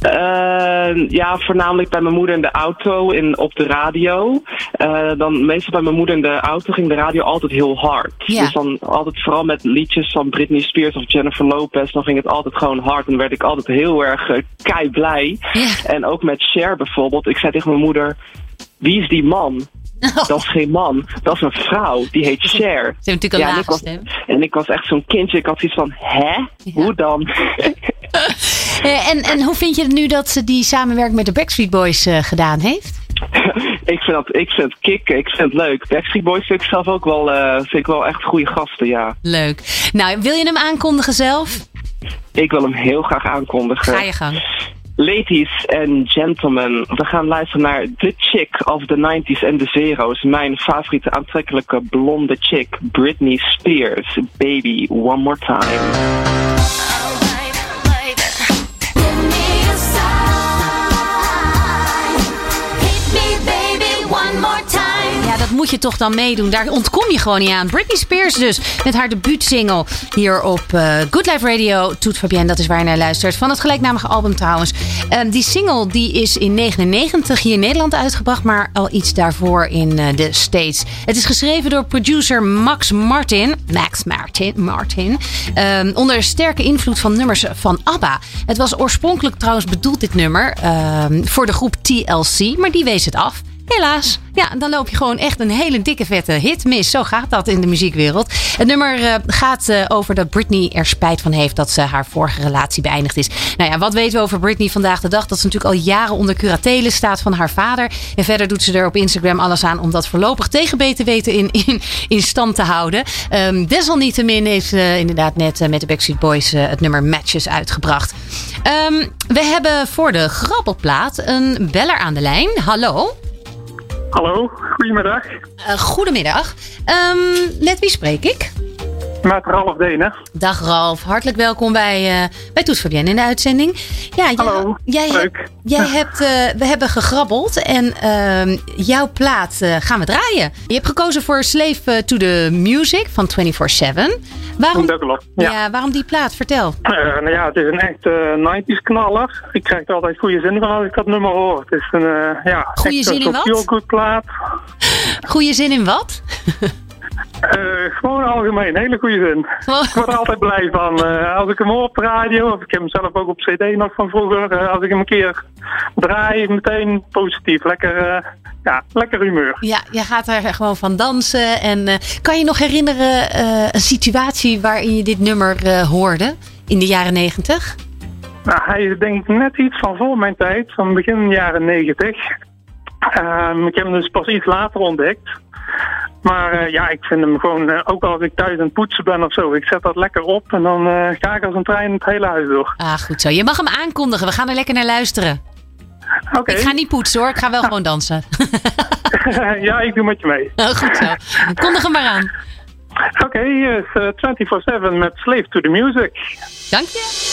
Eh, Eh, ja, voornamelijk bij mijn moeder in de auto, in, op de radio. Eh, dan meestal bij mijn moeder in de auto ging de radio altijd heel hard. Ja. Dus dan altijd vooral met liedjes van Britney Spears of Jennifer Lopez, dan ging het altijd gewoon hard. En werd ik altijd heel erg eh, kei blij. Ja. En ook met Cher bijvoorbeeld. Ik zei tegen mijn moeder, wie is die man? Dat is geen man, dat is een vrouw. Die heet Cher. Ze heeft natuurlijk een Ja, lage stem. En ik was echt zo'n kindje. Ik had zoiets van, hè? Hoe dan? Eh, en, en hoe vind je het nu dat ze die samenwerking met de Backstreet Boys eh, gedaan heeft? ik, vind dat, ik vind het kicken, ik vind het leuk. Backstreet Boys vind ik zelf ook wel, eh, vind ik wel echt goede gasten, ja. Leuk. Nou, wil je hem aankondigen zelf? Ik wil hem heel graag aankondigen. Ga je gang. Ladies and gentlemen, we gaan luisteren naar The Chick of the 90s en de Zero's. Mijn favoriete aantrekkelijke blonde chick, Britney Spears. Baby, one more time. Moet je toch dan meedoen. Daar ontkom je gewoon niet aan. Britney Spears dus, met haar debuutsingle hier op eh, Good Life Radio. Toet Fabienne, dat is waar je naar luistert. Van het gelijknamige album trouwens. Ehm, die single die is in 99 hier in Nederland uitgebracht, maar al iets daarvoor in eh, de States. Het is geschreven door producer Max Martin. Max Martin. Martin ehm, onder sterke invloed van nummers van ABBA. Het was oorspronkelijk trouwens bedoeld, dit nummer, ehm, voor de groep TLC, maar die wees het af. Helaas. Ja, dan loop je gewoon echt een hele dikke vette hit mis. Zo gaat dat in de muziekwereld. Het nummer eh, gaat eh, over dat Britney er spijt van heeft dat ze haar vorige relatie beëindigd is. Nou ja, wat weten we over Britney vandaag de dag? Dat ze natuurlijk al jaren onder curatele staat van haar vader. En verder doet ze er op Instagram alles aan om dat voorlopig tegen beter weten in, in, stand te houden. Ehm, desalniettemin heeft ze inderdaad net eh, met de Backstreet Boys eh, het nummer Matches uitgebracht. Ehm, we hebben voor de grappelplaat een beller aan de lijn. Hallo. Hallo, goedemiddag. Eh, goedemiddag. Ehm, met wie spreek ik? Met Ralf Denen. Dag Ralf, hartelijk welkom bij, eh bij Toets Fabienne in de uitzending. Ja, jij, Hallo, jij, leuk. hebt- jij hebt, eh, we hebben gegrabbeld en ehm, jouw plaat eh, gaan we draaien. Je hebt gekozen voor Slave to the Music van 24-7. Waarom, ja. Ja. waarom die plaat? Vertel. Nou ja, het is een echt eh 90s knaller. Ik krijg er altijd goede zin van als ik dat nummer hoor. Het is een, ja, echt zin een in wat? plaat. Goeie zin in wat? Eh, gewoon algemeen, hele goede zin. Ik word er altijd blij van. Eh, als ik hem hoor op de radio, of ik heb hem zelf ook op cd nog van vroeger. eh, als ik hem een keer draai, meteen positief. Lekker, ja, lekker humeur. Ja, je gaat er gewoon van dansen. En kan je nog herinneren een situatie waarin je dit nummer hoorde in de jaren negentig? Nou, hij is denk ik net iets van voor mijn tijd, van begin jaren negentig. Ehm, ik heb hem dus pas iets later ontdekt. Maar eh, ja, ik vind hem gewoon, eh, ook als ik thuis aan het poetsen ben of zo, ik zet dat lekker op en dan eh, ga ik als een trein het hele huis door. Ah, goed zo. Je mag hem aankondigen. We gaan er lekker naar luisteren. Oké, Ik ga niet poetsen hoor. Ik ga wel gewoon dansen. ja, ik doe met je mee. Oh, goed zo. Kondig hem maar aan. Oké, hier is eh, 24-7 met Slave to the Music. Dank je.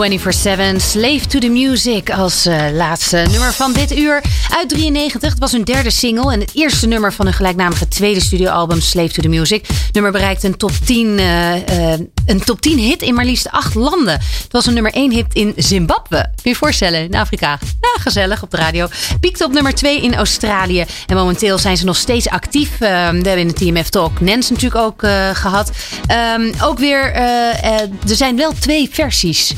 24-7 Slave to the Music als eh, laatste nummer van dit uur uit 93. Het was hun derde single en het eerste nummer van hun gelijknamige tweede studioalbum Slave to the Music. Nummer bereikte een top 10, eh, eh, een top 10 hit in maar liefst acht landen. Het was een nummer 1 hit in Zimbabwe. Kun je voorstellen, in Afrika. Nou, gezellig op de radio. Piekte op nummer 2 in Australië. En momenteel zijn ze nog steeds actief. Eh, we hebben in de TMF Talk Nens natuurlijk ook eh, gehad. Ehm, ook weer, eh, eh, er zijn wel twee versies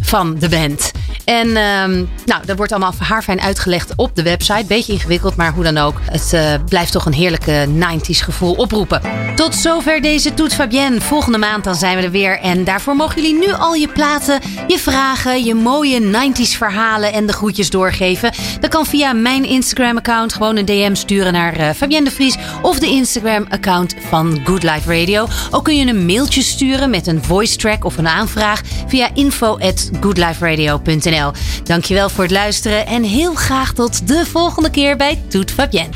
van de band. En ehm, nou, dat wordt allemaal haarfijn uitgelegd op de website. Beetje ingewikkeld, maar hoe dan ook. Het blijft toch een heerlijke 90s gevoel oproepen. Tot zover deze Toet Fabienne. Volgende maand dan zijn we er weer. En daarvoor mogen jullie nu al je platen, je vragen, je mooie 90s verhalen en de groetjes doorgeven. Dat kan via mijn Instagram-account. Gewoon een DM sturen naar eh, Fabienne de Vries. Of de Instagram-account van Good Life Radio. Ook kun je een mailtje sturen met een voice track of een aanvraag via info at goodliferadio.nl. Dankjewel voor het luisteren en heel graag tot de volgende keer bij Toet Fabienne.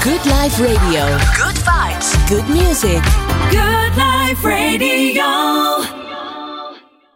Good Life Radio. Good vibes. Good music. Good Life Radio.